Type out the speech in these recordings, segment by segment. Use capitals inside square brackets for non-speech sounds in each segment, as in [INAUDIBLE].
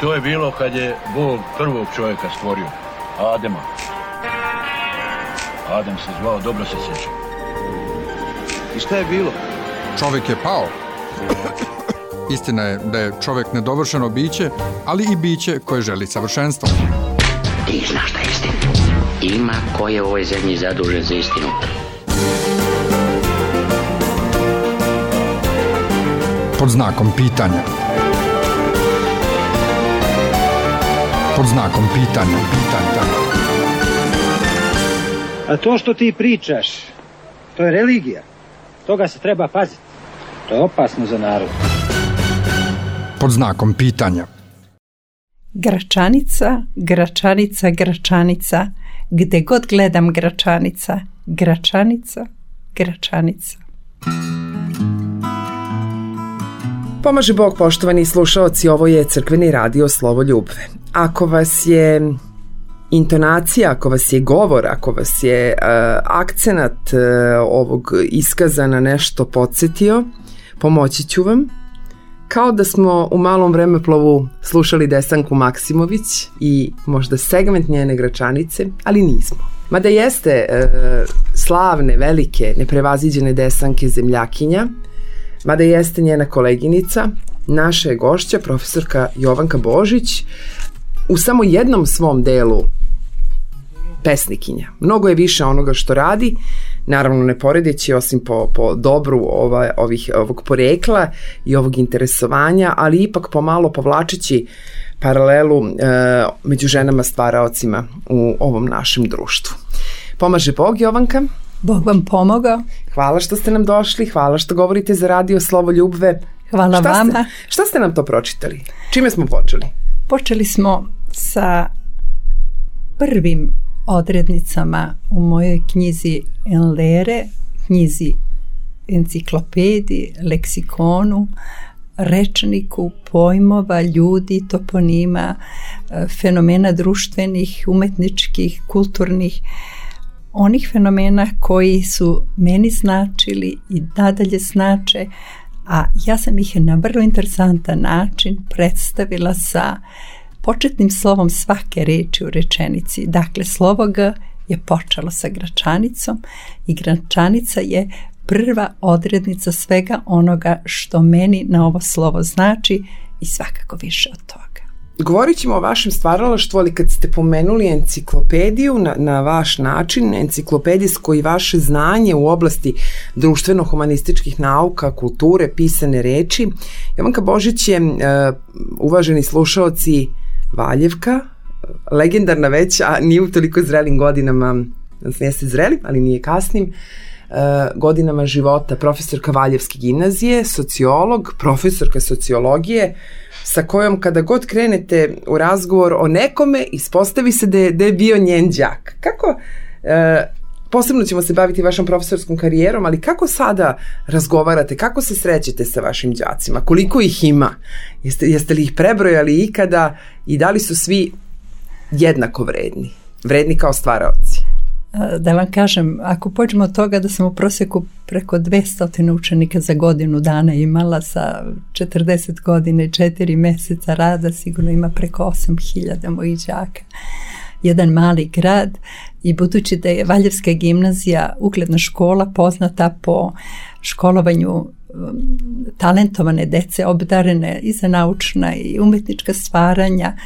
To je bilo kad je Bog prvog čovjeka stvorio, Adema. Adem se zvao, dobro se sjeća. I šta je bilo? Čovjek je pao. Istina je da je čovjek nedovršeno biće, ali i biće koje želi savršenstvo. Ti znaš šta je istina. Ima ko je u ovoj zemlji zadužen za istinu. Pod znakom pitanja. Pod znakom pitanja. pitanja. A to što ti pričaš, to je religija. Toga se treba paziti. To je opasno za narod. Pod znakom pitanja. Gračanica, gračanica, gračanica, gde god gledam gračanica, gračanica, gračanica. Pomaže Bog, poštovani slušaoci, ovo je crkveni radio Slovo Ljubve. Ako vas je intonacija, ako vas je govor, ako vas je uh, akcenat uh, ovog iskaza na nešto podsjetio, pomoći ću vam. Kao da smo u malom vremeplovu slušali Desanku Maksimović i možda segment njene gračanice, ali nismo. Mada jeste e, slavne, velike, neprevaziđene Desanke zemljakinja, mada jeste njena koleginica, naša je gošća, profesorka Jovanka Božić, u samo jednom svom delu pesnikinja. Mnogo je više onoga što radi, naravno ne poredeći osim po, po dobru ova, ovih, ovog porekla i ovog interesovanja, ali ipak pomalo povlačeći paralelu e, među ženama stvaraocima u ovom našem društvu. Pomaže Bog, Jovanka. Bog vam pomogao. Hvala što ste nam došli, hvala što govorite za radio Slovo Ljubve. Hvala šta vama. Ste, šta ste nam to pročitali? Čime smo počeli? Počeli smo sa prvim odrednicama u mojoj knjizi Enlere, knjizi enciklopediji, leksikonu, rečniku, pojmova, ljudi, toponima, fenomena društvenih, umetničkih, kulturnih, onih fenomena koji su meni značili i nadalje znače, a ja sam ih na vrlo interesantan način predstavila sa početnim slovom svake reči u rečenici. Dakle, slovo G je počelo sa gračanicom i gračanica je prva odrednica svega onoga što meni na ovo slovo znači i svakako više od toga. Govorit ćemo o vašem stvaralaštvu, ali kad ste pomenuli enciklopediju na, na vaš način, enciklopedijsko i vaše znanje u oblasti društveno-humanističkih nauka, kulture, pisane reči, Jovanka Božić je, uh, uvaženi slušaoci, Valjevka, legendarna već, a nije u toliko zrelim godinama, jeste zrelim, ali nije kasnim, uh, godinama života profesorka Valjevske gimnazije, sociolog, profesorka sociologije, sa kojom kada god krenete u razgovor o nekome, ispostavi se da je, da je bio njen đak. Kako, uh, posebno ćemo se baviti vašom profesorskom karijerom, ali kako sada razgovarate, kako se srećete sa vašim đacima, koliko ih ima, jeste, jeste li ih prebrojali ikada i da li su svi jednako vredni, vredni kao stvaraoci? Da vam kažem, ako pođemo od toga da sam u prosjeku preko 200 učenika za godinu dana imala sa 40 godine i 4 meseca rada, sigurno ima preko 8000 mojih đaka. Jedan mali grad i budući da je Valjevska gimnazija ugledna škola poznata po školovanju talentovane dece obdarene i za naučna i umetnička stvaranja.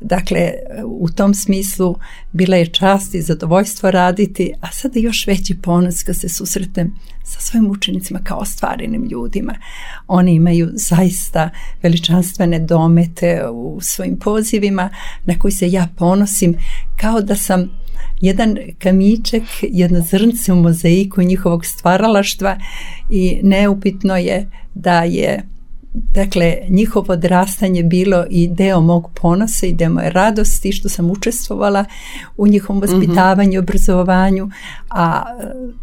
Dakle, u tom smislu bila je čast i zadovoljstvo raditi, a sada još veći ponos kad se susretem sa svojim učenicima kao ostvarenim ljudima. Oni imaju zaista veličanstvene domete u svojim pozivima na koji se ja ponosim kao da sam jedan kamiček, jedno zrnce u mozaiku njihovog stvaralaštva i neupitno je da je dakle njihovo odrastanje bilo i deo mog ponosa i deo moje radosti što sam učestvovala u njihovom mhm. vaspitavanju, mm -hmm. obrazovanju, a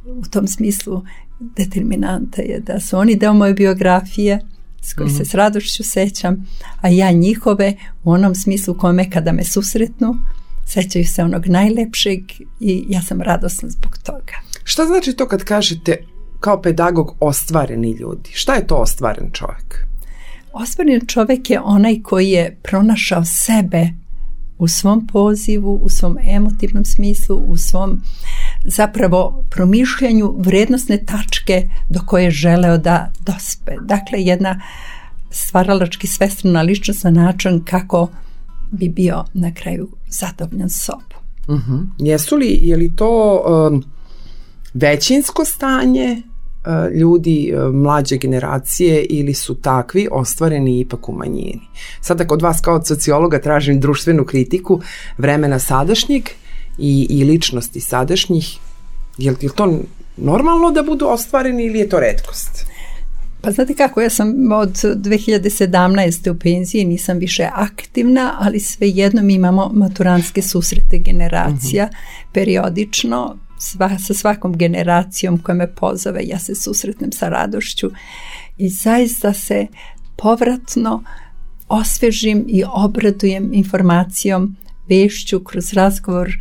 u tom smislu determinanta je da su oni deo moje biografije s koji mm -hmm. se mhm. s radošću sećam, a ja njihove u onom smislu kome kada me susretnu sećaju se onog najlepšeg i ja sam radosna zbog toga. Šta znači to kad kažete kao pedagog ostvareni ljudi? Šta je to ostvaren čovjek? Ostvaren čovjek je onaj koji je pronašao sebe u svom pozivu, u svom emotivnom smislu, u svom zapravo promišljanju vrednostne tačke do koje je želeo da dospe. Dakle, jedna stvaralački svestrana ličnost na način kako bi bio na kraju zadovoljan sobom. Uh -huh. Jesu li, je li to um, većinsko stanje uh, ljudi uh, mlađe generacije ili su takvi ostvareni ipak u manjini? Sada kod vas kao sociologa tražim društvenu kritiku vremena sadašnjeg i, i ličnosti sadašnjih. Je li, je li to normalno da budu ostvareni ili je to redkost? Pa znate kako, ja sam od 2017. u penziji, nisam više aktivna, ali svejedno mi imamo maturanske susrete generacija uh -huh. periodično, sva, sa svakom generacijom koja me pozove, ja se susretnem sa radošću i zaista se povratno osvežim i obradujem informacijom, vešću kroz razgovor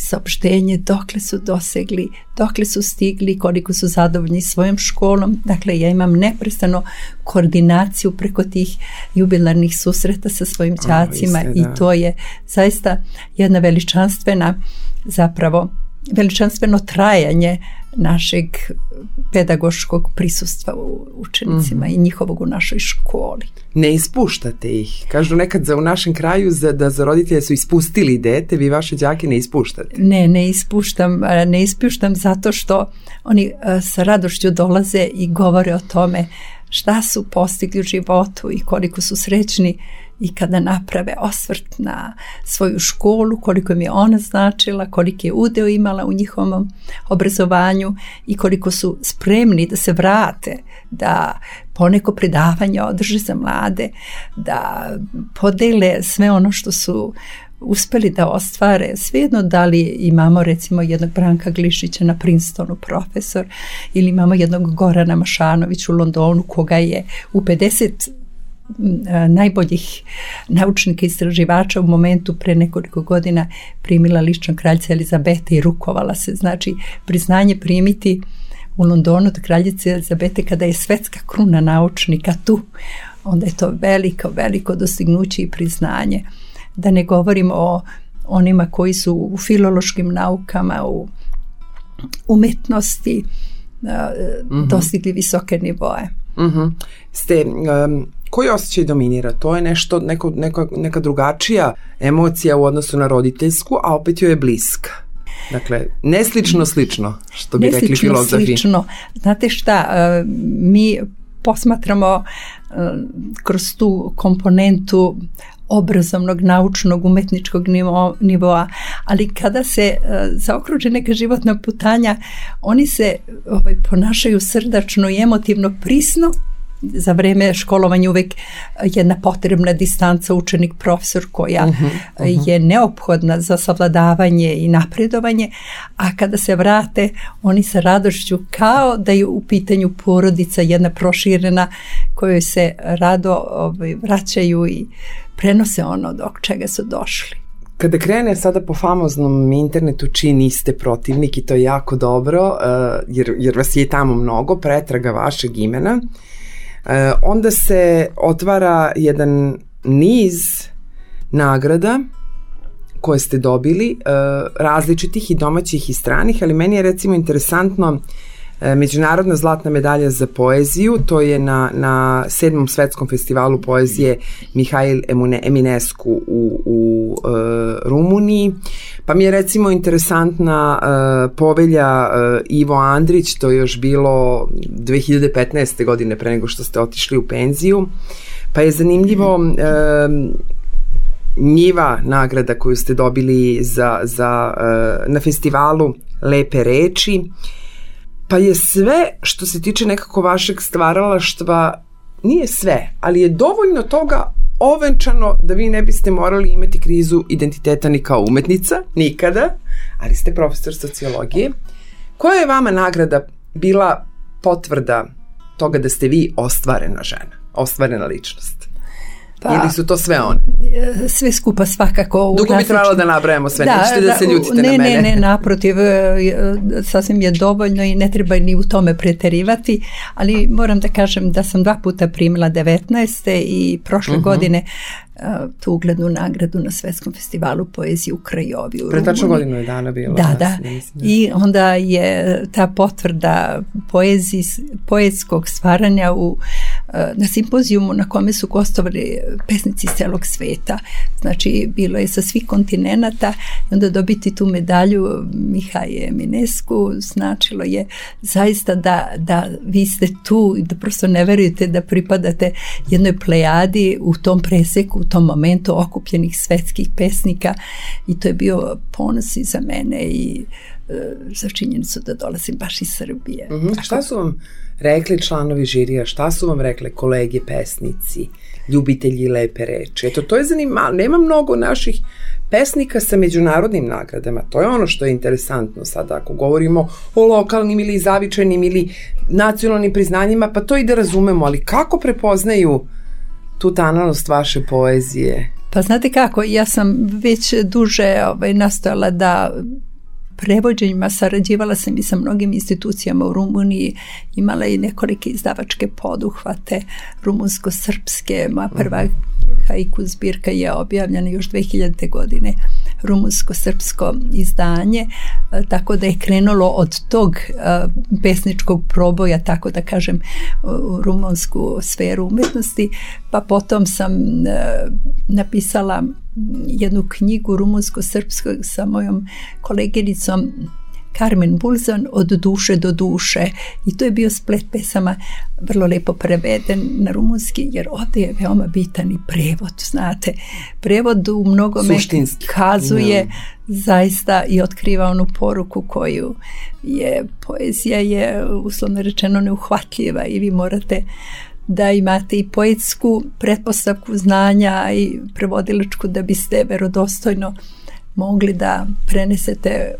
saopštenje dokle su dosegli, dokle su stigli, koliko su zadovoljni svojom školom. Dakle, ja imam neprestano koordinaciju preko tih jubilarnih susreta sa svojim đacima i to je zaista jedna veličanstvena zapravo veličanstveno trajanje našeg pedagoškog prisustva u učenicima mm i njihovog u našoj školi. Ne ispuštate ih. Kažu nekad za u našem kraju za, da za roditelje su ispustili dete, vi vaše đake ne ispuštate. Ne, ne ispuštam, ne ispuštam zato što oni sa radošću dolaze i govore o tome šta su postigli u životu i koliko su srećni i kada naprave osvrt na svoju školu, koliko im je ona značila, koliko je udeo imala u njihovom obrazovanju i koliko su spremni da se vrate, da poneko predavanje održe za mlade, da podele sve ono što su uspeli da ostvare, svejedno da li imamo recimo jednog Branka Glišića na Princetonu profesor ili imamo jednog Gorana Mašanović u Londonu koga je u 50 najboljih naučnika istraživača u momentu pre nekoliko godina primila lično kraljica Elizabeta i rukovala se. Znači, priznanje primiti u Londonu od kraljice Elizabete kada je svetska kruna naučnika tu, onda je to veliko, veliko dostignuće i priznanje. Da ne govorim o onima koji su u filološkim naukama, u umetnosti, -hmm. dostigli visoke nivoje. Mm -hmm. Ste um, koji osjećaj dominira? To je nešto, neko, neka, neka drugačija emocija u odnosu na roditeljsku, a opet joj je bliska. Dakle, neslično slično, što bi neslično, rekli filozofi. Slično. Znate šta, e, mi posmatramo e, kroz tu komponentu obrazovnog, naučnog, umetničkog nivo, nivoa, ali kada se uh, zaokruže neka životna putanja, oni se ovaj, ponašaju srdačno i emotivno prisno, za vreme školovanja uvek jedna potrebna distanca učenik-profesor koja uh -huh, uh -huh. je neophodna za savladavanje i napredovanje, a kada se vrate oni sa radošću kao da je u pitanju porodica jedna proširena kojoj se rado ovaj, vraćaju i prenose ono dok čega su došli. Kada krene sada po famoznom internetu čiji niste protivnik i to je jako dobro, uh, jer, jer vas je tamo mnogo, pretraga vašeg imena, uh, onda se otvara jedan niz nagrada koje ste dobili, e, različitih i domaćih i stranih, ali meni je recimo interesantno e, Međunarodna zlatna medalja za poeziju, to je na, na sedmom svetskom festivalu poezije Mihajl Eminescu u, u e, Rumuniji. Pa mi je recimo interesantna uh, povelja uh, Ivo Andrić, to je još bilo 2015. godine pre nego što ste otišli u penziju. Pa je zanimljivo uh, njiva nagrada koju ste dobili za, za, uh, na festivalu Lepe reči. Pa je sve što se tiče nekako vašeg stvaralaštva nije sve, ali je dovoljno toga ovenčano da vi ne biste morali imati krizu identiteta ni kao umetnica, nikada, ali ste profesor sociologije. Koja je vama nagrada bila potvrda toga da ste vi ostvarena žena, ostvarena ličnost? Pa, Ili su to sve one? e, sve skupa svakako. Dugo bi trebalo da nabrajamo sve, nećete da se ljutite ne, na mene. Ne, ne, naprotiv, e, sasvim je dovoljno i ne treba ni u tome preterivati, ali moram da kažem da sam dva puta primila 19. i prošle Mhm. godine e, tu uglednu nagradu na Svetskom festivalu poezije u Krajovi Pre tačno godinu je dana bilo. Da, da. ja mislim, I onda je ta potvrda poeziji, poetskog stvaranja u, na simpozijumu na kome su gostovali pesnici iz celog sveta. Znači, bilo je sa svih kontinenata i onda dobiti tu medalju Mihaje Minesku značilo je zaista da, da vi ste tu i da prosto ne verujete da pripadate jednoj plejadi u tom preseku, u tom momentu okupljenih svetskih pesnika i to je bio ponos i za mene i e, za činjenicu da dolazim baš iz Srbije. Mhm. A šta su vam rekli članovi žirija, šta su vam rekle kolege pesnici, ljubitelji lepe reči? Eto, to je zanimljivo. Nema mnogo naših pesnika sa međunarodnim nagradama. To je ono što je interesantno sada. Ako govorimo o lokalnim ili zavičajnim ili nacionalnim priznanjima, pa to i da razumemo, ali kako prepoznaju tu tanalnost vaše poezije? Pa znate kako, ja sam već duže ovaj, nastojala da prevođenjima sarađivala sam i sa mnogim institucijama u Rumuniji, imala i nekolike izdavačke poduhvate rumunsko-srpske, moja prva haiku zbirka je objavljena još 2000. godine rumunsko-srpsko izdanje, e, tako da je krenulo od tog e, pesničkog proboja, tako da kažem, u rumunsku sferu umetnosti, pa potom sam e, napisala jednu knjigu rumunsko-srpskog sa mojom koleginicom Carmen Bulzan od duše do duše i to je bio splet pesama vrlo lepo preveden na rumunski jer ovdje je veoma bitan i prevod znate, prevod u mnogome Suštinski. kazuje Da. zaista i otkriva onu poruku koju je poezija je uslovno rečeno neuhvatljiva i vi morate da imate i poetsku pretpostavku znanja i prevodilačku da biste verodostojno mogli da prenesete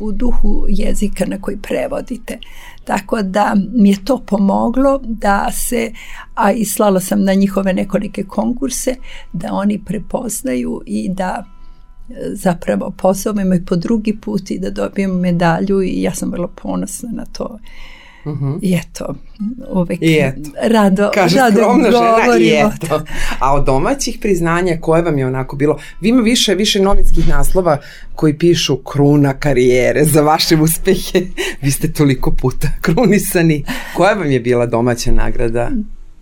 u duhu jezika na koji prevodite. Tako da mi je to pomoglo da se, a i slala sam na njihove nekolike konkurse, da oni prepoznaju i da e, zapravo pozovemo i po drugi put i da dobijemo medalju i ja sam vrlo ponosna na to. I eto, uvek I eto. rado, Kaže rado žena i eto. A od domaćih priznanja koje vam je onako bilo? Vi ima više, više novinskih naslova koji pišu kruna karijere za vaše uspehe. [LAUGHS] Vi ste toliko puta krunisani. Koja vam je bila domaća nagrada?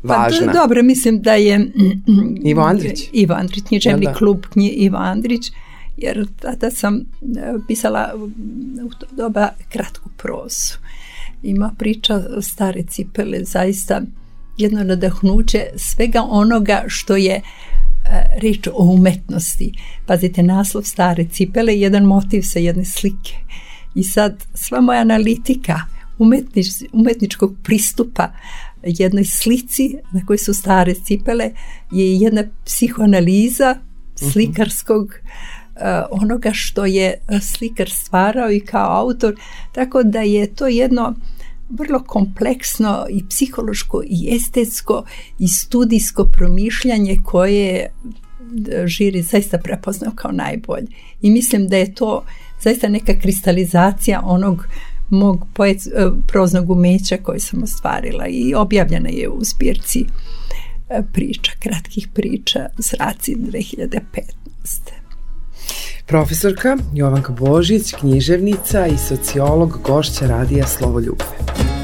Važna. Pa do- dobro, mislim da je Ivo Andrić. Ivo Andrić, književni Da, da. klub knji Ivo Andrić, jer tada sam e, pisala u to doba kratku prozu. Ima priča stare cipele, zaista jedno nadahnuće svega onoga što je e, reč o umetnosti. Pazite, naslov stare cipele, jedan motiv sa jedne slike. I sad sva moja analitika umetnič, umetničkog pristupa jednoj slici na kojoj su stare cipele je jedna psihoanaliza slikarskog uh, onoga što je uh, slikar stvarao i kao autor, tako da je to jedno vrlo kompleksno i psihološko i estetsko i studijsko promišljanje koje žiri zaista prepoznao kao najbolje. I mislim da je to zaista neka kristalizacija onog mog poet, e, proznog umeća koje sam ostvarila i objavljena je u zbirci priča, kratkih priča Zraci 2015. Profesorka Jovanka Božić, književnica i sociolog, gošća radija Slovo Ljubve.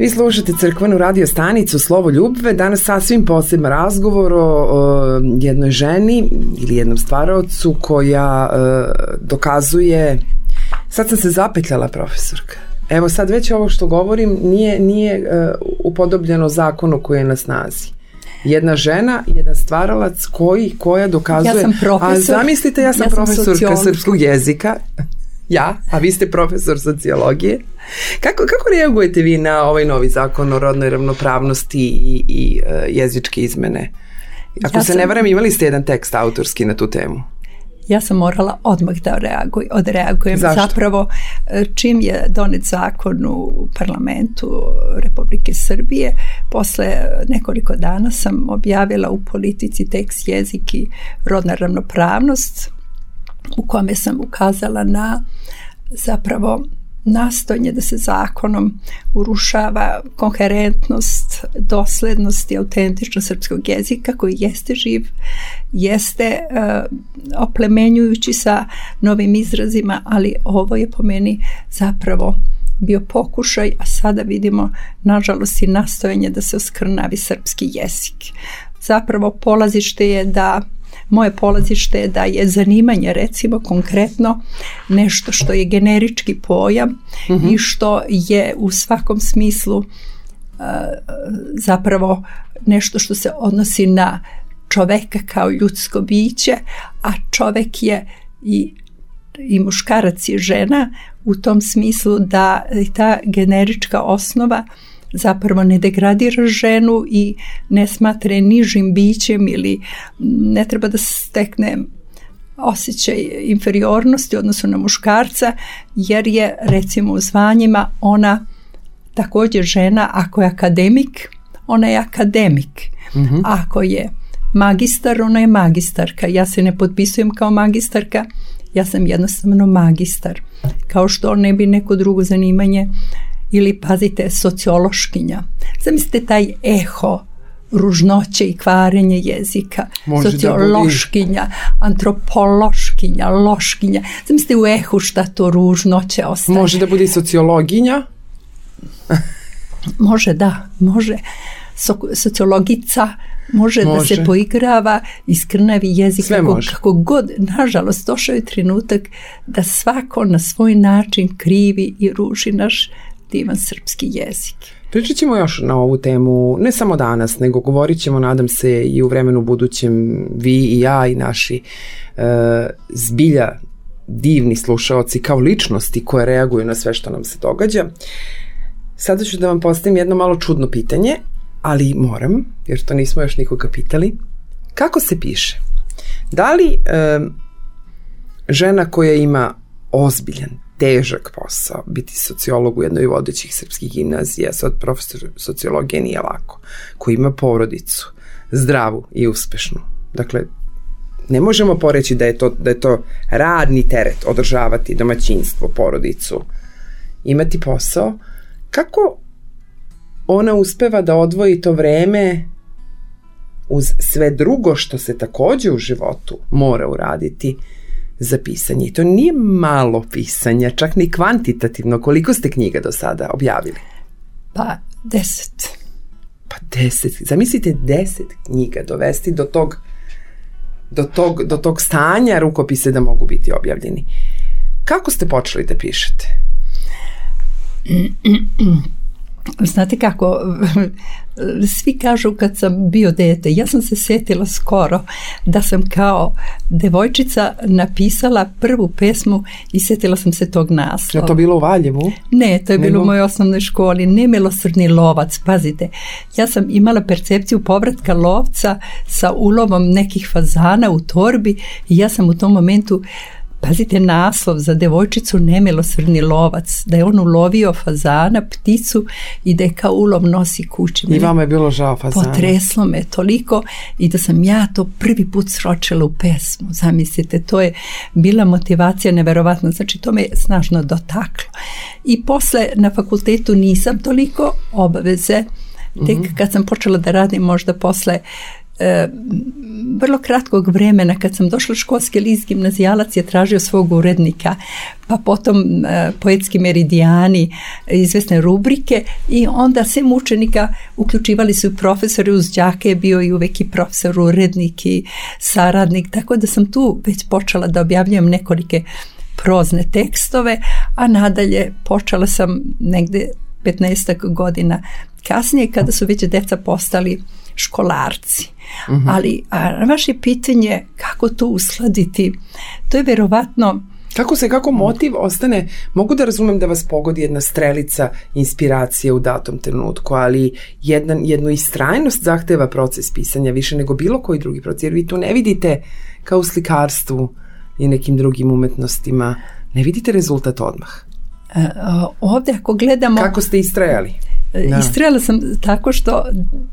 Vi slušate crkvenu radio stanicu Slovo ljubve, danas sasvim poseban razgovor o, o jednoj ženi ili jednom stvaraocu koja e, dokazuje, sad sam se zapetljala profesorka, evo sad već ovo što govorim nije, nije e, upodobljeno zakonu koji je na snazi. Jedna žena, jedan stvaralac koji, koja dokazuje... Ja sam profesor. A zamislite, ja sam, ja sam profesorka sociolog. srpskog jezika. [LAUGHS] Ja, a vi ste profesor sociologije. Kako, kako reagujete vi na ovaj novi zakon o rodnoj ravnopravnosti i, i uh, jezičke izmene? Ako Ja se sam- ne varam, imali ste jedan tekst autorski na tu temu. Ja sam morala odmah da reaguj, odreagujem. Zašto? Zapravo, e, čim je donet zakon u parlamentu Republike Srbije, posle nekoliko dana sam objavila u politici tekst jezik i rodna ravnopravnost, u kome sam ukazala na zapravo nastojanje da se zakonom urušava koherentnost, doslednost i autentičnost srpskog jezika koji jeste živ, jeste uh, oplemenjujući sa novim izrazima, ali ovo je po meni zapravo bio pokušaj, a sada vidimo nažalost i nastojanje da se oskrnavi srpski jezik. Zapravo polazište je da moje polazište je da je zanimanje recimo konkretno nešto što je generički pojam i što je u svakom smislu uh, zapravo nešto što se odnosi na čoveka kao ljudsko biće, a čovek je i i muškarac i žena u tom smislu da ta generička osnova zapravo ne degradira ženu i ne smatra je nižim bićem ili ne treba da stekne osjećaj inferiornosti u odnosu na muškarca jer je recimo u zvanjima ona također žena ako je akademik ona je akademik. Ako je magistar ona je magistarka. Ja se ne potpisujem kao magistarka ja sam jednostavno magistar. Kao što ne bi neko drugo zanimanje ili pazite sociološkinja zamislite taj eho ružnoće i kvarenje jezika Može da sociološkinja antropološkinja loškinja zamislite u ehu šta to ružnoće ostaje Može da bude i sociologinja. [LAUGHS] Može, da, može. So, sociologica može, da Može. se poigrava i skrnavi jezik Sve kako, može. kako god. Nažalost, došao je trenutak da svako na svoj način krivi i ruži naš divan srpski jezik. Pričat ćemo još na ovu temu, ne samo danas, nego govorit ćemo, nadam se, i u vremenu budućem, vi i ja i naši e, zbilja divni slušaoci kao ličnosti koje reaguju na sve što nam se događa. Sada ću da vam postavim jedno malo čudno pitanje, ali moram, jer to nismo još nikoga pitali. Kako se piše? Da li e, žena koja ima ozbiljan, težak posao, biti sociolog u jednoj vodećih srpskih gimnazija, sad profesor sociologije nije lako, koji ima porodicu, zdravu i uspešnu. Dakle, ne možemo poreći da je to, da je to radni teret održavati domaćinstvo, porodicu, imati posao. Kako ona uspeva da odvoji to vreme uz sve drugo što se takođe u životu mora uraditi za pisanje. I to nije malo pisanja, čak ni kvantitativno. Koliko ste knjiga do sada objavili? Pa, deset. Pa deset. Zamislite deset knjiga dovesti do tog do tog, do tog stanja rukopise da mogu biti objavljeni. Kako ste počeli da pišete? [CLEARS THROAT] Znate kako, [LAUGHS] svi kažu kad sam bio dete, ja sam se sjetila skoro da sam kao devojčica napisala prvu pesmu i sjetila sam se tog Je naslova. to bilo u Valjevu? Ne, to je bilo Nego? u mojoj osnovnoj školi, nemilosrdni lovac, pazite. Ja sam imala percepciju povratka lovca sa ulovom nekih fazana u torbi i ja sam u tom momentu Pazite naslov za devojčicu nemilosrdni lovac, da je on ulovio fazana, pticu i da je kao ulov nosi kući. I vama je bilo žao fazana. potreslo me toliko i da sam ja to prvi put sročila u pesmu. Zamislite, to je bila motivacija neverovatna, znači to me je snažno dotaklo. I posle na fakultetu nisam toliko obaveze, tek kad sam počela da radim možda posle e, vrlo kratkog vremena kad sam došla školski list gimnazijalac je tražio svog urednika pa potom e, poetski meridijani izvesne rubrike i onda sem učenika uključivali su profesori uz đake je bio i uvek i profesor urednik i saradnik tako da sam tu već počela da objavljujem nekolike prozne tekstove a nadalje počela sam negde 15 godina kasnije kada su već deca postali školarci. Mhm. Ali a vaše pitanje kako to uskladiti, to je verovatno Kako se, kako motiv ostane, mogu da razumem da vas pogodi jedna strelica inspiracije u datom trenutku, ali jedan, jednu istrajnost zahteva proces pisanja više nego bilo koji drugi proces, jer vi to ne vidite kao u slikarstvu i nekim drugim umetnostima, ne vidite rezultat odmah. e, ovdje ako gledamo Kako ste istrajali? Da. Istrajala sam tako što,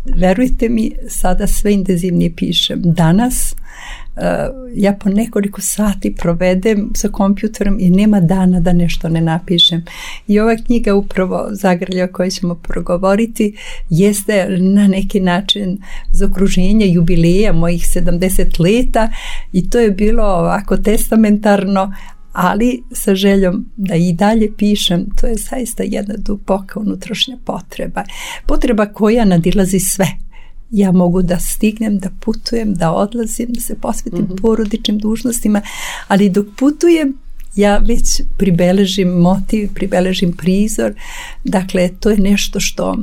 verujte mi, sada sve intenzivnije pišem. Danas uh, ja po nekoliko sati provedem sa kompjuterom i nema dana da nešto ne napišem. I ova knjiga upravo Zagrlja o kojoj ćemo progovoriti jeste na neki način za okruženje jubileja mojih 70 leta i to je bilo ovako testamentarno, ali sa željom da i dalje pišem, to je zaista jedna duboka unutrašnja potreba. Potreba koja nadilazi sve. Ja mogu da stignem, da putujem, da odlazim, da se posvetim mm -hmm. porodičnim dužnostima, ali dok putujem ja već pribeležim motiv, pribeležim prizor, dakle to je nešto što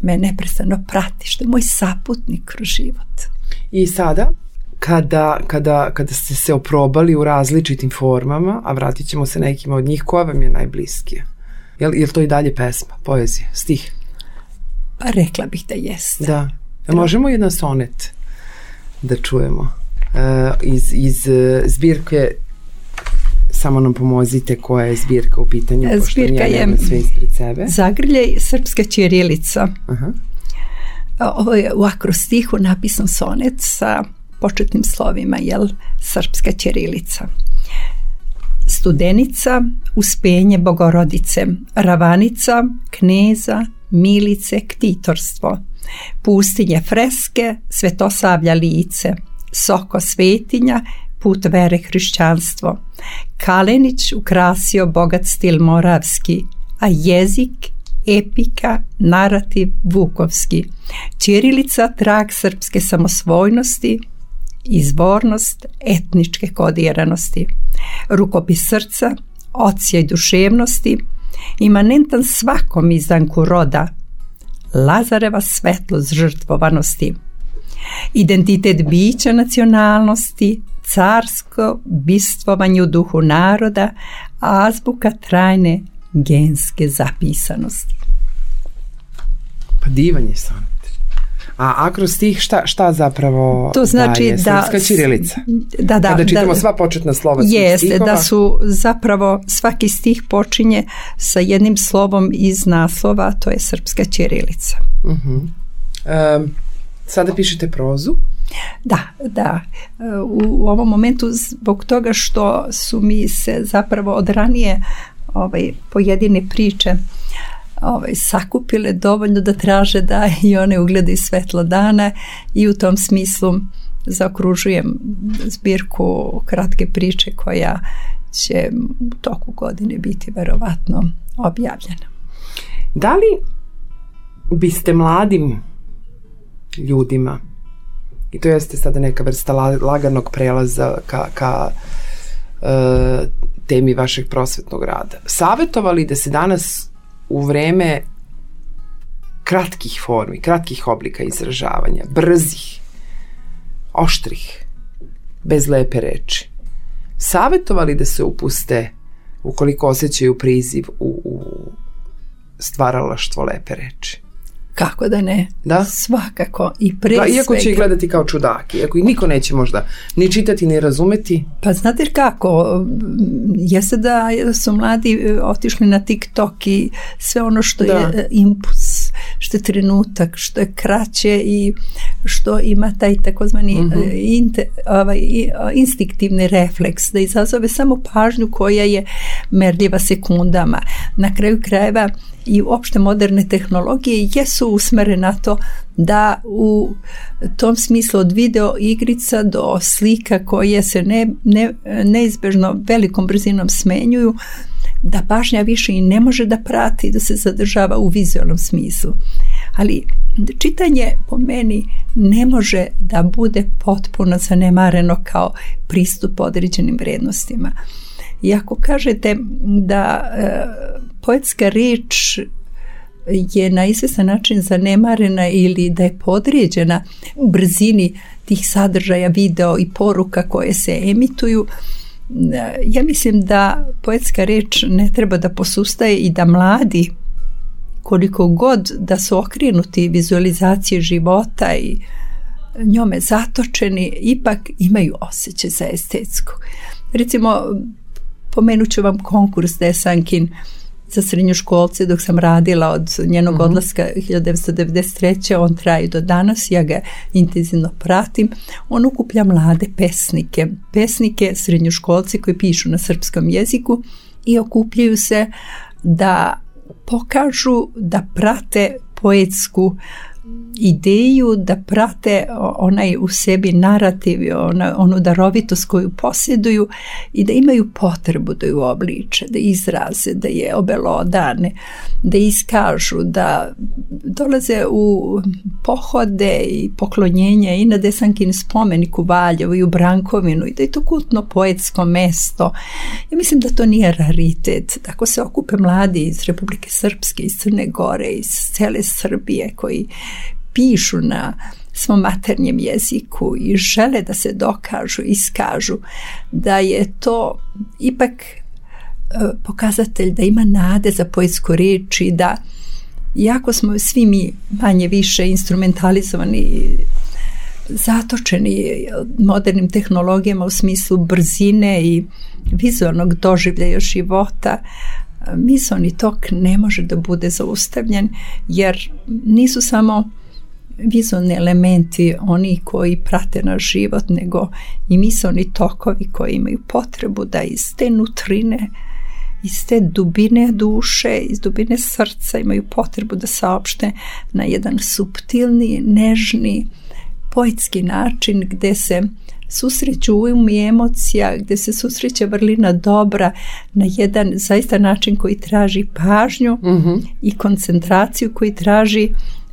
me neprestano prati, što je moj saputnik kroz život. I sada, kada, kada, kada ste se oprobali u različitim formama, a vratit ćemo se nekima od njih, koja vam je najbliskija? Je li, to i dalje pesma, poezija, stih? Pa rekla bih da jeste. Da. E, možemo jedan sonet da čujemo uh, iz, iz uh, zbirke samo nam pomozite koja je zbirka u pitanju, pošto Zbirka nije je sve ispred sebe. Zagrljaj srpska ćirilica. Aha. Ovo je u akrostihu napisan sonet sa početnim slovima, jel, srpska ćirilica. Studenica, uspenje bogorodice, ravanica, kneza, milice, ktitorstvo, pustinje freske, svetosavlja lice, soko svetinja, put vere hrišćanstvo. Kalenić ukrasio bogat stil moravski, a jezik epika, narativ vukovski. Ćirilica trag srpske samosvojnosti, izvornost etničke kodiranosti. Rukopis srca, ocija i duševnosti, imanentan svakom izdanku roda, Lazareva svetlost žrtvovanosti. Identitet bića nacionalnosti, carsko bistvovanje u duhu naroda, azbuka trajne genske zapisanosti. Pa divan je sonet. A akrostih šta, šta zapravo To znači daje? da Srpska ćirilica. Da, da, Kada čitamo da, sva početna slova svih Jeste, stihova, da su zapravo svaki stih počinje sa jednim slovom iz naslova, to je srpska ćirilica. um, sada pišete prozu. Da, da. U, u ovom momentu zbog toga što su mi se zapravo od ranije ovaj, pojedine priče ovaj, sakupile dovoljno da traže da i one ugledaju svetlo dana i u tom smislu zaokružujem zbirku kratke priče koja će u toku godine biti verovatno objavljena. Da li biste mladim ljudima i to jeste sada neka vrsta laganog prelaza ka, ka e, temi vašeg prosvetnog rada. Savetovali da se danas u vreme kratkih formi, kratkih oblika izražavanja, brzih, oštrih, bez lepe reči, savetovali da se upuste ukoliko osjećaju priziv u, u stvaralaštvo lepe reči. Kako da ne? Da? Svakako. I pre da, iako svega... će ih gledati kao čudaki, iako ih niko neće možda ni čitati, ni razumeti. Pa znate kako, jeste da su mladi otišli na TikTok i sve ono što da. je impuls što je trenutak, što je kraće i što ima taj takozvani mm -hmm. inte, ovaj, instinktivni refleks, da izazove samo pažnju koja je merljiva sekundama. Na kraju krajeva i uopšte moderne tehnologije jesu usmere na to da u tom smislu od video igrica do slika koje se ne, ne, neizbežno velikom brzinom smenjuju da pažnja više i ne može da prati da se zadržava u vizualnom smislu. Ali čitanje po meni ne može da bude potpuno zanemareno kao pristup određenim vrednostima. I ako kažete da e, poetska reč je na izvestan način zanemarena ili da je podrijeđena u brzini tih sadržaja video i poruka koje se emituju, ja mislim da poetska reč ne treba da posustaje i da mladi koliko god da su okrenuti vizualizacije života i njome zatočeni, ipak imaju osjećaj za estetsko. Recimo, pomenut ću vam konkurs Desankin za srednjoškolce dok sam radila od njenog mhm. -huh. odlaska 1993. On traje do danas, ja ga intenzivno pratim. On ukuplja mlade pesnike, pesnike srednjoškolci koji pišu na srpskom jeziku i okupljaju se da pokažu da prate poetsku ideju da prate onaj u sebi narativ, ona, onu darovitost koju posjeduju i da imaju potrebu da ju obliče, da izraze, da je obelodane, da iskažu, da dolaze u pohode i poklonjenja i na Desankin spomenik u Valjevu i u Brankovinu i da je to kultno poetsko mesto. Ja mislim da to nije raritet. Tako se okupe mladi iz Republike Srpske, iz Crne Gore, iz cele Srbije koji pišu na svom maternjem jeziku i žele da se dokažu, iskažu da je to ipak e, pokazatelj da ima nade za poetsku reč i da iako smo svi mi manje više instrumentalizovani zatočeni modernim tehnologijama u smislu brzine i vizualnog doživljaja života. Misloni tok ne može da bude zaustavljen jer nisu samo vizualni elementi oni koji prate naš život, nego i misleni tokovi koji imaju potrebu da iz te nutrine, iz te dubine duše, iz dubine srca imaju potrebu da saopšte na jedan subtilni, nežni, poetski način gde se susreću um i emocija, gde se susreće vrlina dobra na jedan zaista način koji traži pažnju mm -hmm. i koncentraciju koji traži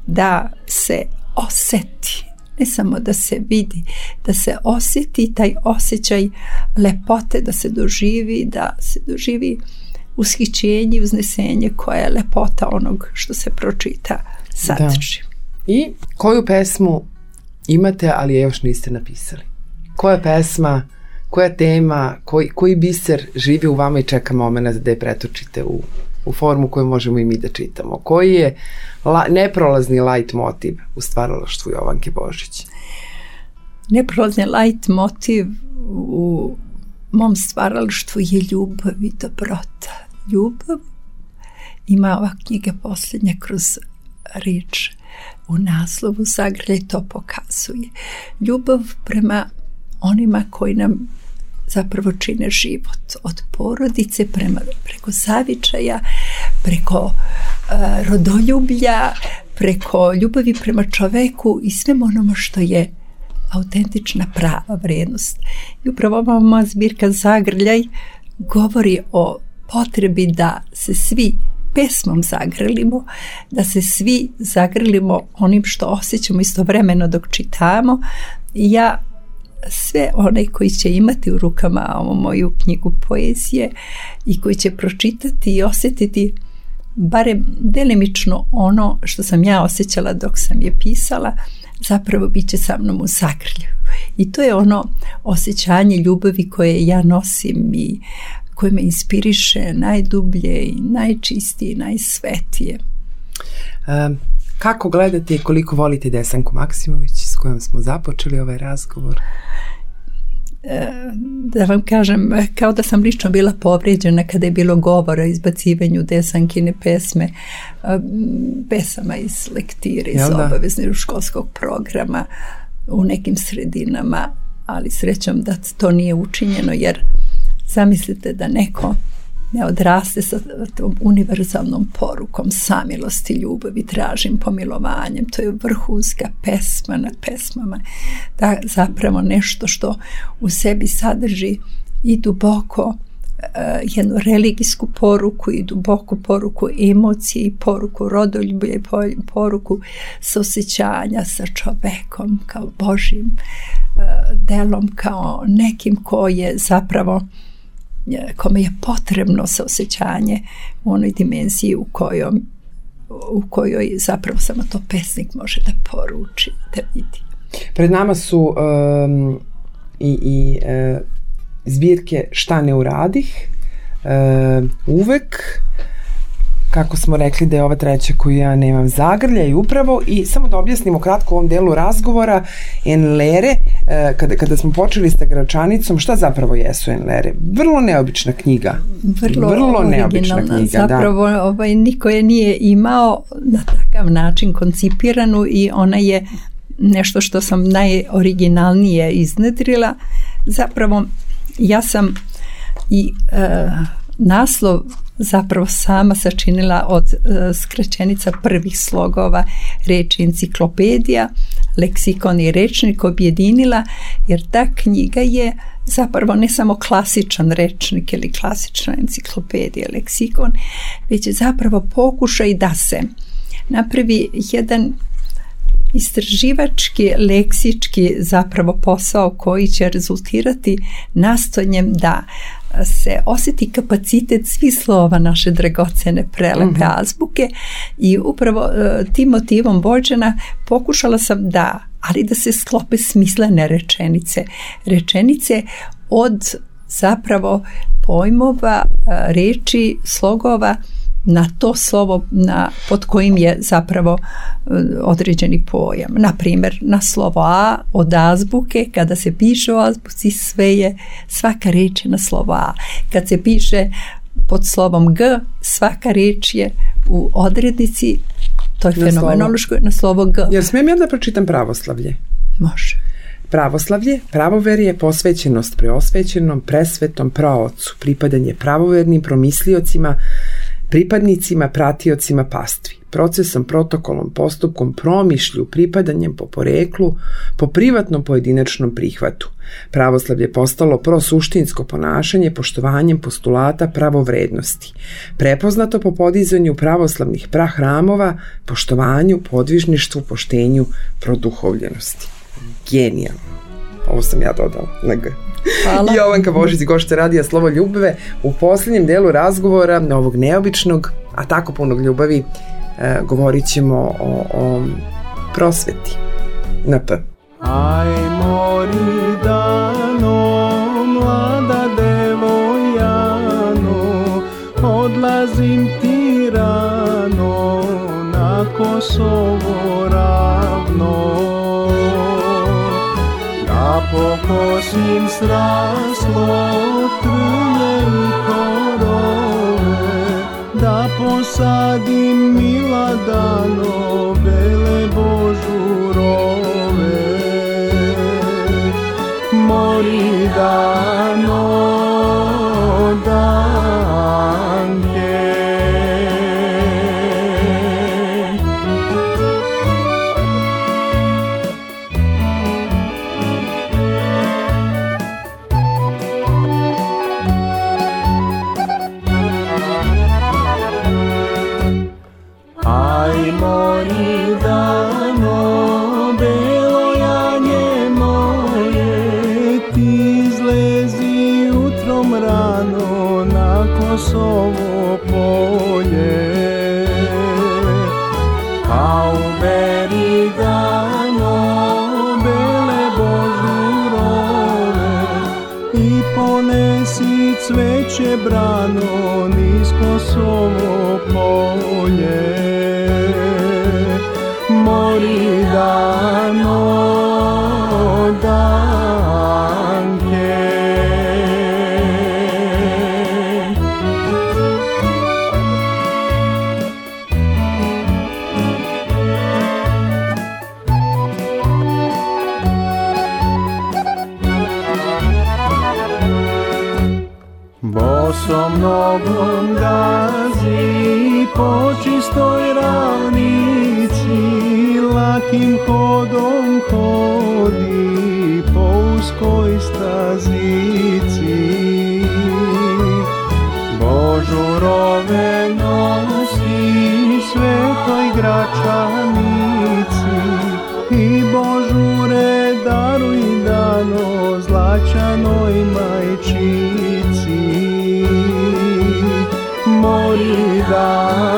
da se oseti ne samo da se vidi, da se osjeti taj osjećaj lepote, da se doživi, da se doživi ushićenje, uznesenje koja je lepota onog što se pročita sadrži. Da. I koju pesmu imate, ali je još niste napisali? Koja pesma, koja tema, koji, koji biser živi u vama i čeka moment da je pretočite u u formu koju možemo i mi da čitamo. Koji je la, neprolazni light motiv u stvaralaštvu Jovanke Božić? Neprolazni light motiv u mom stvaralaštvu je ljubav i dobrota. Ljubav ima ova knjiga posljednja kroz rič u naslovu Zagrljaj to pokazuje. Ljubav prema onima koji nam zapravo čine život od porodice prema, preko zavičaja, preko uh, rodoljublja, preko ljubavi prema čoveku i svem onome što je autentična prava vrednost. I upravo ova moja zbirka Zagrljaj govori o potrebi da se svi pesmom zagrlimo, da se svi zagrlimo onim što osjećamo istovremeno dok čitamo. Ja sve one koji će imati u rukama ovu moju knjigu poezije i koji će pročitati i osjetiti barem delimično ono što sam ja osjećala dok sam je pisala, zapravo bit će sa mnom u zagrlju. I to je ono osjećanje ljubavi koje ja nosim i koje me inspiriše najdublje i najčistije i najsvetije. Um, kako gledate i koliko volite Desanku Maksimović kojom smo započeli ovaj razgovor? da vam kažem, kao da sam lično bila povrijeđena kada je bilo govora o izbacivanju desankine pesme, pesama iz lektire, iz da? obaveznog školskog programa u nekim sredinama, ali srećom da to nije učinjeno, jer zamislite da neko ne odraste sa tom univerzalnom porukom samilosti, ljubavi, tražim pomilovanjem. To je vrhunska pesma na pesmama. Da, zapravo nešto što u sebi sadrži i duboko uh, jednu religijsku poruku i duboku poruku emocije i poruku rodoljublja i poruku saosećanja sa čovekom kao Božim uh, delom, kao nekim ko je zapravo kome je potrebno saosećanje u onoj dimenziji u kojoj, u kojoj zapravo samo to pesnik može da poruči, da vidi. Pred nama su um, i, i uh, zbirke Šta ne uradih, uh, uvek, kako smo rekli da je ova treća koju ja nemam zagrlja i upravo i samo da objasnimo kratko u ovom delu razgovora Enlere, e, kada, kada smo počeli sa Gračanicom, šta zapravo jesu Enlere? Vrlo neobična knjiga. Vrlo, Vrlo neobična knjiga, da. zapravo, da. Ovaj, niko je nije imao na takav način koncipiranu i ona je nešto što sam najoriginalnije iznedrila. Zapravo, ja sam i e, naslov zapravo sama sačinila od uh, skraćenica prvih slogova. Reči enciklopedija, leksikon i rečnik objedinila, jer ta knjiga je zapravo ne samo klasičan rečnik ili klasična enciklopedija, leksikon, već je zapravo pokušaj da se napravi jedan istraživački, leksički zapravo posao koji će rezultirati nastojanjem da se osjeti kapacitet svih slova naše dragocene prelepe mm -hmm. azbuke i upravo uh, tim motivom vođena pokušala sam da, ali da se sklope smislene rečenice. Rečenice od zapravo pojmova, uh, reči, slogova na to slovo na, pod kojim je zapravo e, određeni pojam. Na primjer, na slovo A od azbuke, kada se piše o azbuci, sve je, svaka reč je na slovo A. Kad se piše pod slovom G, svaka reč je u odrednici, to je fenomenološko, na slovo G. Jer smijem ja da pročitam pravoslavlje? Može. Pravoslavlje, pravoverje, posvećenost preosvećenom, presvetom, praocu, pripadanje pravovernim promisliocima, pripadnicima, pratiocima pastvi, procesom, protokolom, postupkom, promišlju, pripadanjem po poreklu, po privatnom pojedinačnom prihvatu. Pravoslavlje postalo prosuštinsko ponašanje poštovanjem postulata pravovrednosti, prepoznato po podizanju pravoslavnih prahramova, poštovanju, podvižništvu, poštenju, produhovljenosti. Genijalno. Ovo sam ja dodala na G. Hvala. Jovanka Božić, gošća radija Slovo ljubave u posljednjem delu razgovora ovog neobičnog, a tako punog ljubavi, e, govorit ćemo o, o prosveti na P. Aj mori dano, mlada devojano, odlazim ti rano na Kosovo ravno pokosim sraslo trnje i korove, da posadim miladano bele božurove. Mori dano, na Kosovo so mnogom gazi po čistoj ravnici lakim hodom hodi po uskoj stazici. Božurove nosi mori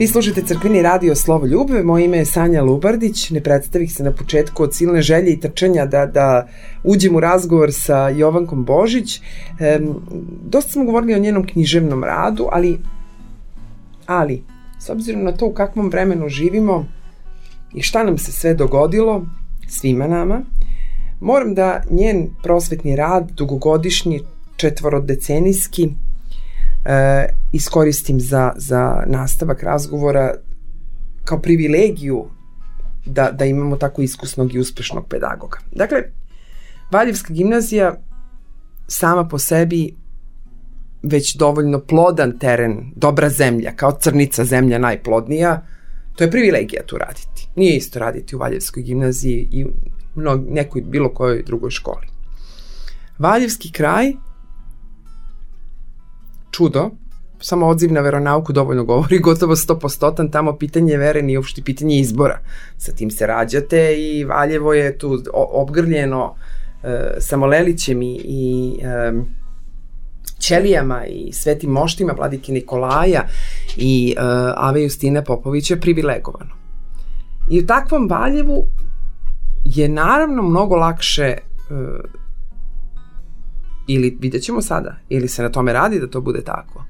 Vi slušate crkveni radio Slovo Ljubve, moje ime je Sanja Lubardić, ne predstavih se na početku od silne želje i trčanja da, da uđem u razgovor sa Jovankom Božić. Ehm, dosta smo govorili o njenom književnom radu, ali, ali, s obzirom na to u kakvom vremenu živimo i šta nam se sve dogodilo, svima nama, moram da njen prosvetni rad, dugogodišnji, četvorodecenijski, e, iskoristim za, za nastavak razgovora kao privilegiju da, da imamo tako iskusnog i uspešnog pedagoga. Dakle, Valjevska gimnazija sama po sebi već dovoljno plodan teren, dobra zemlja, kao crnica zemlja najplodnija, to je privilegija tu raditi. Nije isto raditi u Valjevskoj gimnaziji i u mnog, nekoj bilo kojoj drugoj školi. Valjevski kraj čudo, samo odziv na veronauku dovoljno govori, [LAUGHS] gotovo 100% tamo pitanje vere nije uopšte pitanje izbora. Sa tim se rađate i Valjevo je tu obgrljeno e, Samolelićem i, i e, ćelijama i svetim moštima vladike Nikolaja i e, Ave Justina Popovića privilegovano. I u takvom Valjevu je naravno mnogo lakše e, ili vidjet ćemo sada, ili se na tome radi da to bude tako.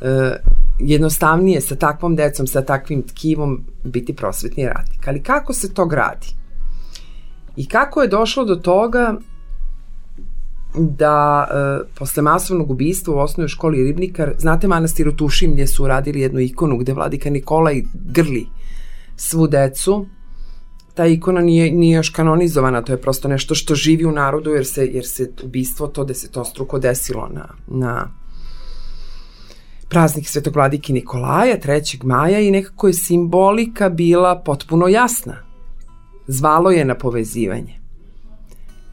E, jednostavnije sa takvom decom, sa takvim tkivom biti prosvetni radnik. Ali kako se to gradi? I kako je došlo do toga da e, posle masovnog ubistva u osnovnoj školi Ribnikar, znate manastir u Tušim gdje su uradili jednu ikonu gde vladika Nikolaj grli svu decu, ta ikona nije, nije još kanonizovana, to je prosto nešto što živi u narodu jer se, jer se ubistvo to desetostruko desilo na, na praznik Svetog vladike Nikolaja 3. maja i nekako je simbolika bila potpuno jasna. Zvalo je na povezivanje.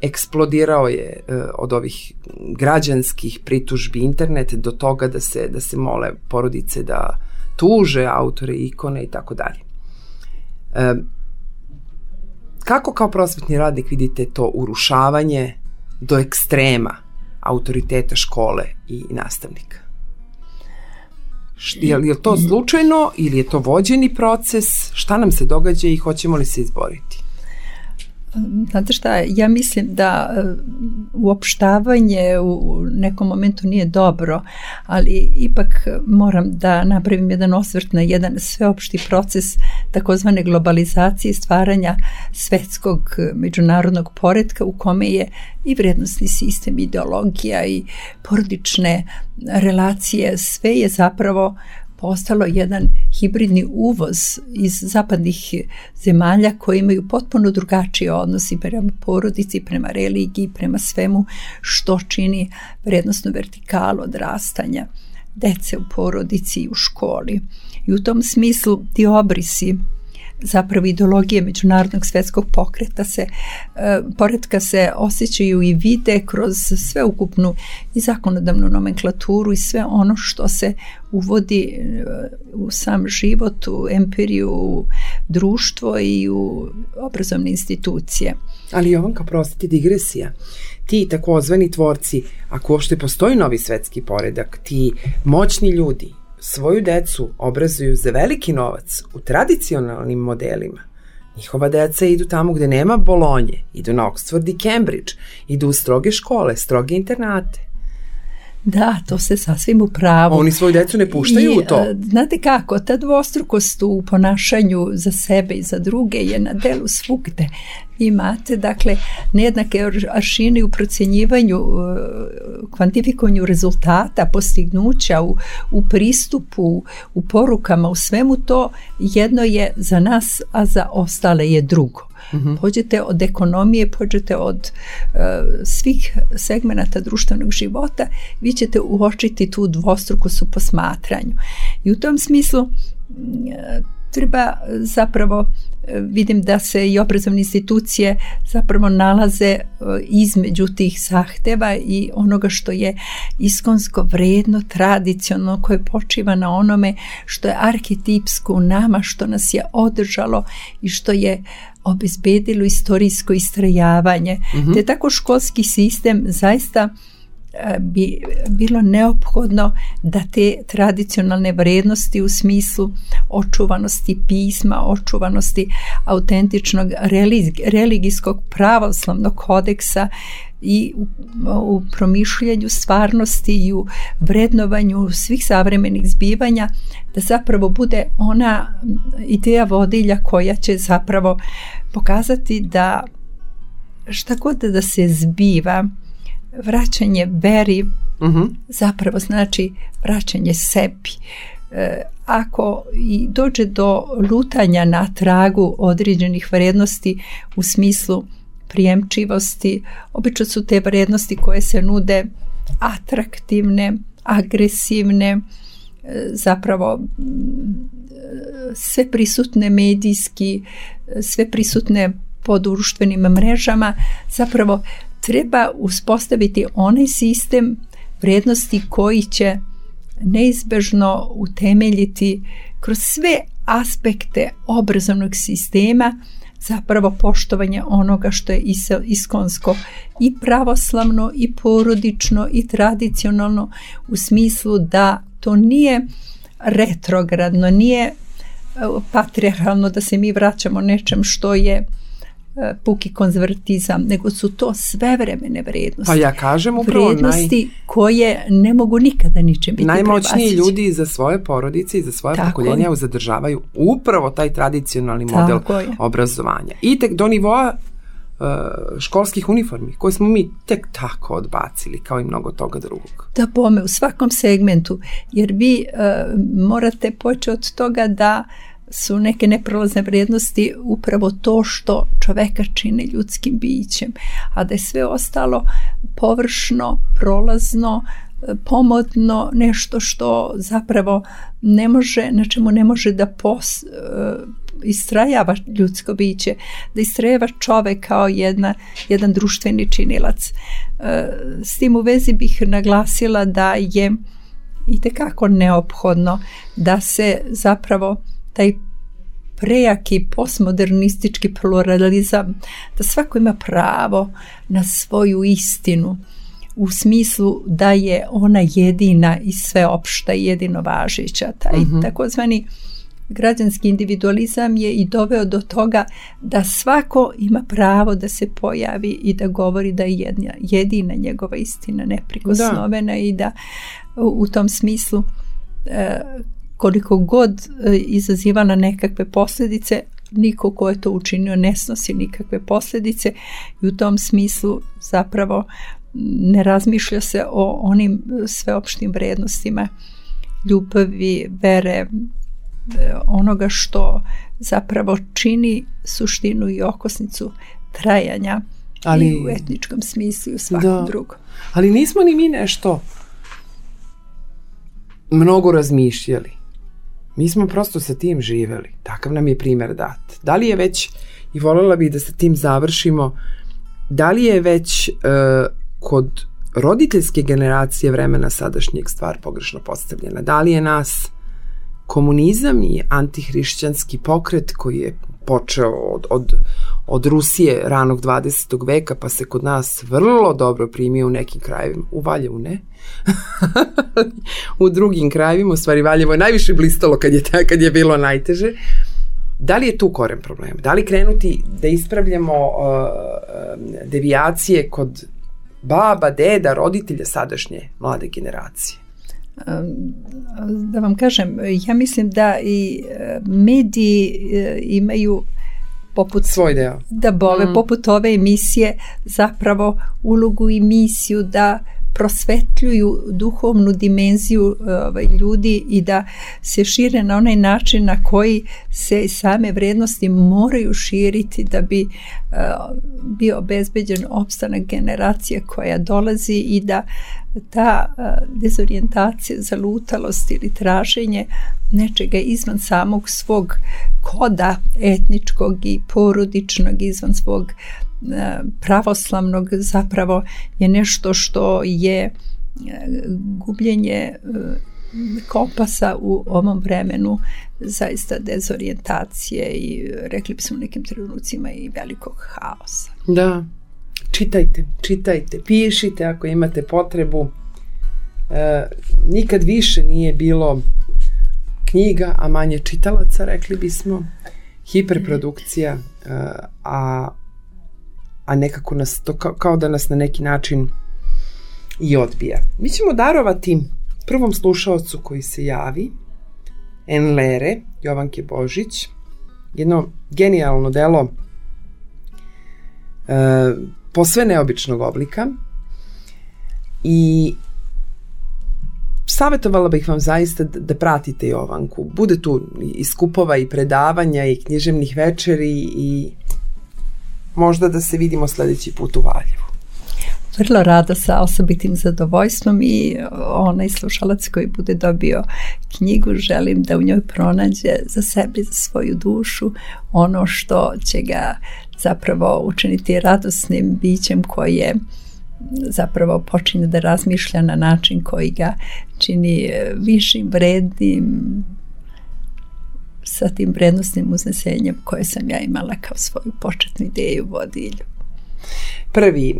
Eksplodirao je e, od ovih građanskih pritužbi internet do toga da se da se mole porodice da tuže autore ikone i tako dalje. Kako kao prosvetni radnik vidite to urušavanje do ekstrema autoriteta škole i nastavnika? Je li je to slučajno ili je to vođeni proces? Šta nam se događa i hoćemo li se izboriti? Znate šta, ja mislim da e, uopštavanje u nekom momentu nije dobro, ali ipak moram da napravim jedan osvrt na jedan sveopšti proces takozvane globalizacije i stvaranja svetskog međunarodnog poredka u kome je i vrednostni sistem, ideologija i porodične relacije, sve je zapravo postalo jedan hibridni uvoz iz zapadnih zemalja koji imaju potpuno drugačije odnosi prema porodici, prema religiji, prema svemu što čini vrednostnu vertikalu odrastanja dece u porodici i u školi. I u tom smislu ti obrisi zapravo ideologije međunarodnog svetskog pokreta se, e, poretka se osjećaju i vide kroz sveukupnu i zakonodavnu nomenklaturu i sve ono što se uvodi e, u sam život, u empiriju, u društvo i u obrazovne institucije. Ali Jovanka, prostiti, digresija. Ti takozvani tvorci, ako uopšte postoji novi svetski poredak, ti moćni ljudi, svoju decu obrazuju za veliki novac u tradicionalnim modelima. Njihova deca idu tamo gde nema Bolonje, idu na Oxford i Cambridge, idu u stroge škole, stroge internate. Da, to se sasvim u pravu. Oni svoju decu ne puštaju I, u to. e, Znate kako, ta dvostrukost u ponašanju za sebe i za druge je na delu svugde. Imate, dakle, nejednake ar- aršine u procjenjivanju, e, kvantifikovanju rezultata, postignuća, u, u pristupu, u porukama, u svemu to jedno je za nas, a za ostale je drugo. Pođete od ekonomije, pođete od e, svih segmenata društvenog života, vi ćete uočiti tu dvostrukost u posmatranju. I u tom smislu e, treba zapravo e, vidim da se i obrazovne institucije zapravo nalaze e, između tih zahteva i onoga što je iskonsko vredno, tradicionalno, koje počiva na onome što je arhetipsko u nama, što nas je održalo i što je obezbedilo istorijsko istrajavanje. Te tako školski sistem zaista bi bilo neophodno da te tradicionalne vrednosti u smislu očuvanosti pisma, očuvanosti autentičnog religi- religijskog pravoslavnog kodeksa i u, u promišljanju stvarnosti i u vrednovanju svih savremenih zbivanja da zapravo bude ona ideja vodilja koja će zapravo pokazati da šta god da se zbiva vraćanje veri Mhm. zapravo znači vraćanje sebi. E, ako i dođe do lutanja na tragu određenih vrednosti u smislu prijemčivosti, obično su te vrednosti koje se nude atraktivne, agresivne, e, zapravo sve prisutne medijski, e, sve prisutne po društvenim mrežama, zapravo treba uspostaviti onaj sistem vrednosti koji će neizbežno utemeljiti kroz sve aspekte obrazovnog sistema zapravo poštovanje onoga što je is- iskonsko i pravoslavno i porodično i tradicionalno u smislu da to nije retrogradno, nije e, patriarhalno da se mi vraćamo nečem što je puki konzervatizam, nego su to svevremene vrednosti. Pa ja kažem upravo naj, vrednosti koje ne mogu nikada ničem biti najmoćniji prevaziđene. ljudi za svoje porodice i za svoje Tako pokoljenja je. zadržavaju upravo taj tradicionalni model Tako obrazovanja. I tek do nivoa uh, školskih uniformi koje smo mi tek tako odbacili kao i mnogo toga drugog. Da bome, u svakom segmentu, jer vi e, morate poći od toga da su neke neprolazne vrijednosti upravo to što čoveka čine ljudskim bićem, a da je sve ostalo površno, prolazno, pomodno, nešto što zapravo ne može, na čemu ne može da pos, e, istrajava ljudsko biće, da istrajava čovek kao jedna, jedan društveni činilac. E, S tim u vezi bih naglasila da je i tekako neophodno da se zapravo taj prejaki postmodernistički pluralizam, da svako ima pravo na svoju istinu u smislu da je ona jedina i sveopšta i jedino važeća. Taj takozvani građanski individualizam je i doveo do toga da svako ima pravo da se pojavi i da govori da je jedna, jedina njegova istina neprikosnovena i da u, u tom smislu e, koliko god e, izazivala nekakve posljedice, niko ko je to učinio ne snosi nikakve posljedice i u tom smislu zapravo ne razmišlja se o onim sveopštim vrednostima ljubavi, vere, e, onoga što zapravo čini suštinu i okosnicu trajanja Ali- i u etničkom smislu i u svakom Da. drugom. Ali nismo ni mi nešto mnogo razmišljali. Mi smo prosto sa tim živeli. Takav nam je primjer dat. Da li je već, i voljela bih da sa tim završimo, da li je već e, kod roditeljske generacije vremena sadašnjeg stvar pogrešno postavljena? Da li je nas komunizam i antihrišćanski pokret koji je počeo od, od, od Rusije ranog 20. veka pa se kod nas vrlo dobro primio u nekim krajevima, u Valjevu ne, [LAUGHS] u drugim krajevima, u stvari Valjevo je najviše blistalo kad je, kad je bilo najteže. Da li je tu koren problema? Da li krenuti da ispravljamo uh, uh, devijacije kod baba, deda, roditelja sadašnje mlade generacije? Da vam kažem, ja mislim da i e, mediji e, imaju poput svoj deo. Da bove, mm. poput ove emisije zapravo ulogu i misiju da prosvetljuju duhovnu dimenziju ovaj, ljudi i da se šire na onaj način na koji se same vrednosti moraju širiti da bi uh, bio obezbeđen opstanak generacije koja dolazi i da ta uh, dezorijentacija, zalutalost ili traženje nečega izvan samog svog koda etničkog i porodičnog, izvan svog pravoslavnog zapravo je nešto što je e, gubljenje e, kompasa u ovom vremenu zaista dezorijentacije i rekli bismo nekim trenucima i velikog haosa. Da, čitajte, čitajte, pišite ako imate potrebu. E, nikad više nije bilo knjiga, a manje čitalaca, rekli bismo. Hiperprodukcija, e, a a nekako nas to kao, kao da nas na neki način i odbija. Mi ćemo darovati prvom slušalcu koji se javi, Enlere, Jovanke Božić, jedno genijalno delo e, posve neobičnog oblika i savjetovala bih vam zaista da pratite Jovanku. Bude tu i skupova i predavanja i književnih večeri i možda da se vidimo sledeći put u Valjevu. Vrlo rada sa osobitim zadovoljstvom i onaj slušalac koji bude dobio knjigu želim da u njoj pronađe za sebe, za svoju dušu ono što će ga zapravo učiniti radosnim bićem koje zapravo počinje da razmišlja na način koji ga čini višim, vrednim, sa tim vrednostnim uznesenjem koje sam ja imala kao svoju početnu ideju vodilju. Prvi e,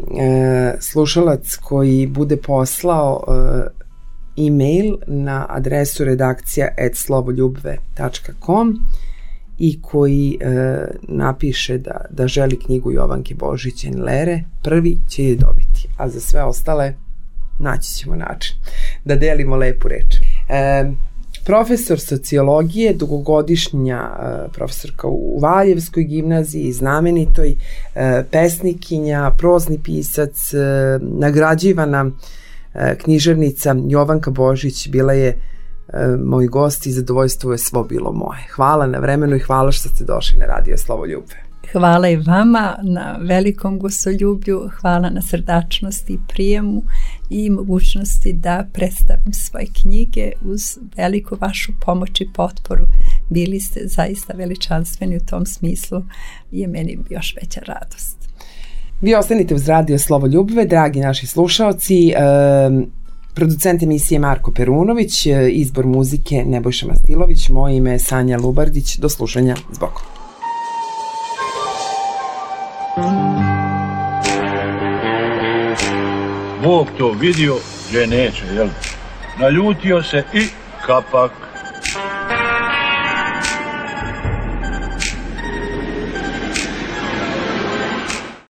slušalac koji bude poslao e, e-mail na adresu redakcija slovoljubve.com i koji e, napiše da, da želi knjigu Jovanke Božić Lere, prvi će je dobiti, a za sve ostale naći ćemo način da delimo lepu reč. E, profesor sociologije, dugogodišnja uh, profesorka u Valjevskoj gimnaziji, znamenitoj, uh, pesnikinja, prozni pisac, uh, nagrađivana književnica Jovanka Božić bila je moj gost i zadovoljstvo je svo bilo moje. Hvala na vremenu i hvala što ste došli na Radio Slovo Ljubve. Hvala i vama na velikom gostoljublju, hvala na srdačnosti i prijemu i mogućnosti da predstavim svoje knjige uz veliku vašu pomoć i potporu. Bili ste zaista veličanstveni u tom smislu i je meni još veća radost. Vi ostanite uz radio Slovo Ljubve, dragi naši slušaoci. E, producent emisije Marko Perunović, izbor muzike Nebojša Mastilović, moje ime je Sanja Lubardić. Do slušanja. Zbog. Bog to vidio, že neće, jel? Naljutio se i kapak.